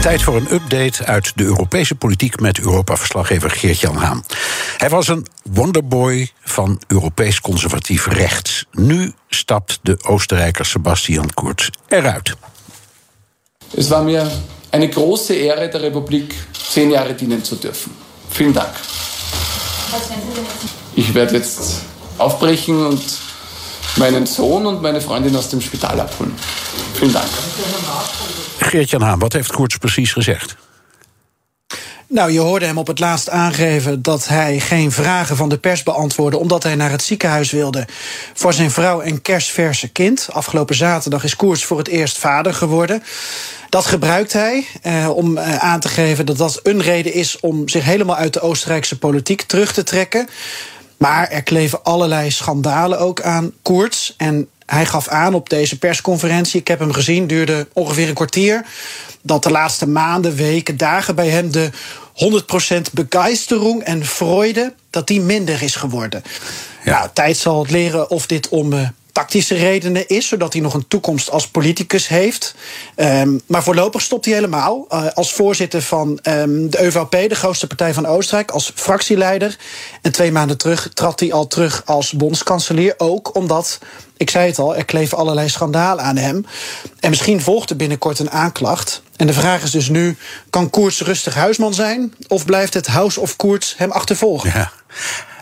Tijd voor een update uit de Europese politiek met Europa-verslaggever Geert-Jan Haan. Hij was een wonderboy van Europees conservatief rechts. Nu stapt de Oostenrijker Sebastian Kurz eruit. Es war mir eine große Ehre, der Republik zehn Jahre dienen zu dürfen. Vielen Dank. Ich werde jetzt aufbrechen und meinen Sohn und meine Freundin aus dem Spital abholen. Vielen Dank. Geert-Jan wat heeft Koerts precies gezegd? Nou, je hoorde hem op het laatst aangeven dat hij geen vragen van de pers beantwoordde, omdat hij naar het ziekenhuis wilde voor zijn vrouw en kerstverse kind. Afgelopen zaterdag is Koers voor het eerst vader geworden. Dat gebruikt hij eh, om eh, aan te geven dat dat een reden is om zich helemaal uit de Oostenrijkse politiek terug te trekken. Maar er kleven allerlei schandalen ook aan Koerts. En hij gaf aan op deze persconferentie, ik heb hem gezien, duurde ongeveer een kwartier, dat de laatste maanden, weken, dagen bij hem de 100% begeisterung en freude, dat die minder is geworden. Ja. Nou, tijd zal het leren of dit om uh, tactische redenen is, zodat hij nog een toekomst als politicus heeft. Um, maar voorlopig stopt hij helemaal. Uh, als voorzitter van um, de EVP, de grootste partij van Oostenrijk, als fractieleider. En twee maanden terug trad hij al terug als bondskanselier. Ook omdat, ik zei het al, er kleven allerlei schandalen aan hem. En misschien volgt er binnenkort een aanklacht. En de vraag is dus nu: kan Koerts rustig huisman zijn? Of blijft het House of Koerts hem achtervolgen? Ja.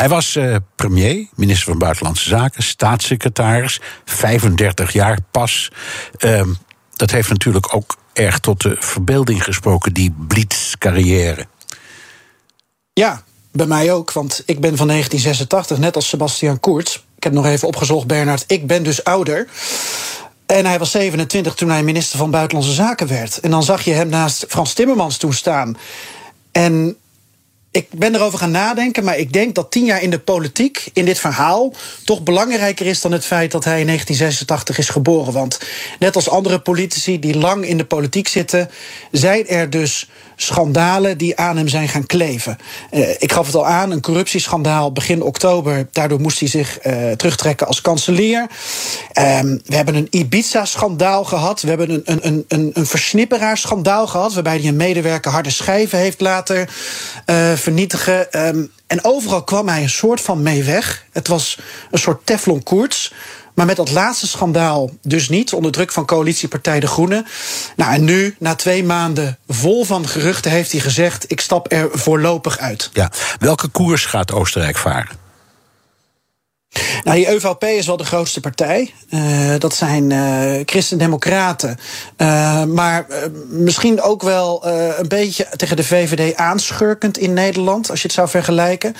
Hij was uh, premier, minister van Buitenlandse Zaken, staatssecretaris, 35 jaar pas. Uh, dat heeft natuurlijk ook erg tot de verbeelding gesproken, die blitzcarrière. Ja, bij mij ook, want ik ben van 1986, net als Sebastian Kurz. Ik heb nog even opgezocht, Bernard. Ik ben dus ouder. En hij was 27 toen hij minister van Buitenlandse Zaken werd. En dan zag je hem naast Frans Timmermans toen staan. En ik ben erover gaan nadenken, maar ik denk dat tien jaar in de politiek, in dit verhaal, toch belangrijker is dan het feit dat hij in 1986 is geboren. Want net als andere politici die lang in de politiek zitten, zijn er dus schandalen die aan hem zijn gaan kleven. Uh, ik gaf het al aan, een corruptieschandaal begin oktober. Daardoor moest hij zich uh, terugtrekken als kanselier. Um, we hebben een Ibiza-schandaal gehad. We hebben een, een, een, een versnipperaar-schandaal gehad. Waarbij hij een medewerker harde schijven heeft laten uh, vernietigen. Um, en overal kwam hij een soort van mee weg. Het was een soort Teflon koorts. Maar met dat laatste schandaal dus niet, onder druk van coalitiepartij De Groenen. Nou, en nu, na twee maanden vol van geruchten, heeft hij gezegd: ik stap er voorlopig uit. Ja, welke koers gaat Oostenrijk varen? Nou, die EVP is wel de grootste partij. Uh, dat zijn uh, christendemocraten. Uh, maar misschien ook wel een beetje tegen de VVD aanschurkend in Nederland, als je het zou vergelijken.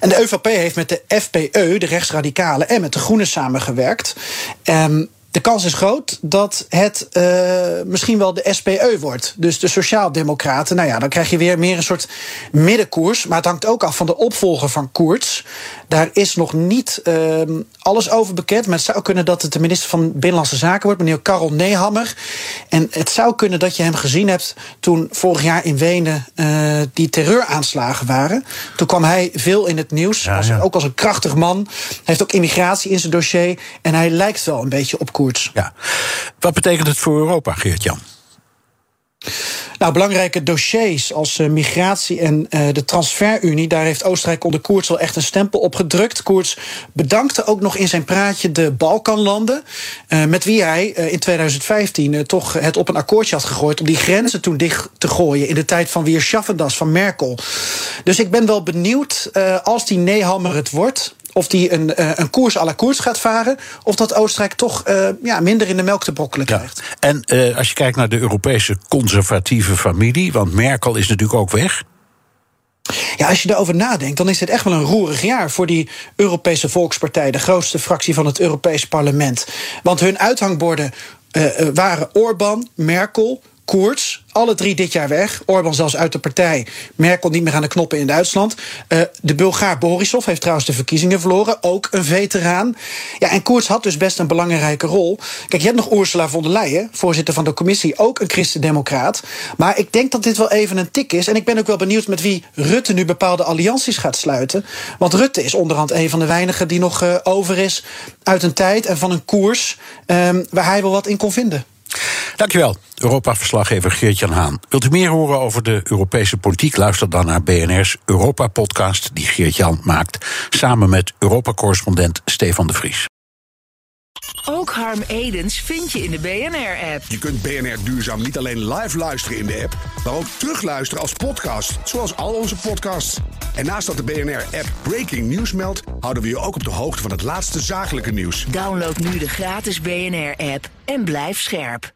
En de EVP heeft met de FPE, de rechtsradicalen, en met de Groenen samengewerkt. Um, de kans is groot dat het uh, misschien wel de SPE wordt. Dus de Sociaaldemocraten. Nou ja, dan krijg je weer meer een soort middenkoers. Maar het hangt ook af van de opvolger van Koerts. Daar is nog niet uh, alles over bekend. Maar het zou kunnen dat het de minister van Binnenlandse Zaken wordt, meneer Karel Nehammer. En het zou kunnen dat je hem gezien hebt toen vorig jaar in Wenen uh, die terreuraanslagen waren. Toen kwam hij veel in het nieuws. Ja, als, ja. Ook als een krachtig man. Hij heeft ook immigratie in zijn dossier. En hij lijkt wel een beetje op Koerts. Ja. Wat betekent het voor Europa, Geert-Jan? Nou, belangrijke dossiers als uh, migratie en uh, de transferunie, daar heeft Oostenrijk onder Koerts wel echt een stempel op gedrukt. Koerts bedankte ook nog in zijn praatje de Balkanlanden, uh, met wie hij in 2015 toch het op een akkoordje had gegooid om die grenzen toen dicht te gooien in de tijd van weer Schaffendas van Merkel. Dus ik ben wel benieuwd als die Nehammer het wordt of die een, een koers à la koers gaat varen, of dat Oostenrijk toch uh, ja, minder in de melk te brokkelen krijgt. Ja. En uh, als je kijkt naar de Europese conservatieve familie, want Merkel is natuurlijk ook weg. Ja, als je daarover nadenkt, dan is dit echt wel een roerig jaar voor die Europese Volkspartij, de grootste fractie van het Europees Parlement. Want hun uithangborden waren Orbán, Merkel, Koerts. Alle drie dit jaar weg. Orbán zelfs uit de partij. Merkel niet meer aan de knoppen in Duitsland. Uh, de Bulgaar Borisov heeft trouwens de verkiezingen verloren. Ook een veteraan. Ja, en Koerts had dus best een belangrijke rol. Kijk, je hebt nog Ursula von der Leyen, voorzitter van de commissie, ook een christendemocraat. Maar ik denk dat dit wel even een tik is. En ik ben ook wel benieuwd met wie Rutte nu bepaalde allianties gaat sluiten. Want Rutte is onderhand een van de weinigen die nog uh, over is uit een tijd en van een koers um, waar hij wel wat in kon vinden. Dankjewel, Europa-verslaggever Geert-Jan Haan. Wilt u meer horen over de Europese politiek? Luister dan naar BNR's Europa-podcast die Geert-Jan maakt... samen met Europa-correspondent Stefan de Vries. Ook Harm Edens vind je in de BNR-app. Je kunt BNR Duurzaam niet alleen live luisteren in de app... maar ook terugluisteren als podcast, zoals al onze podcasts. En naast dat de BNR-app Breaking News meldt... houden we je ook op de hoogte van het laatste zakelijke nieuws. Download nu de gratis BNR-app en blijf scherp.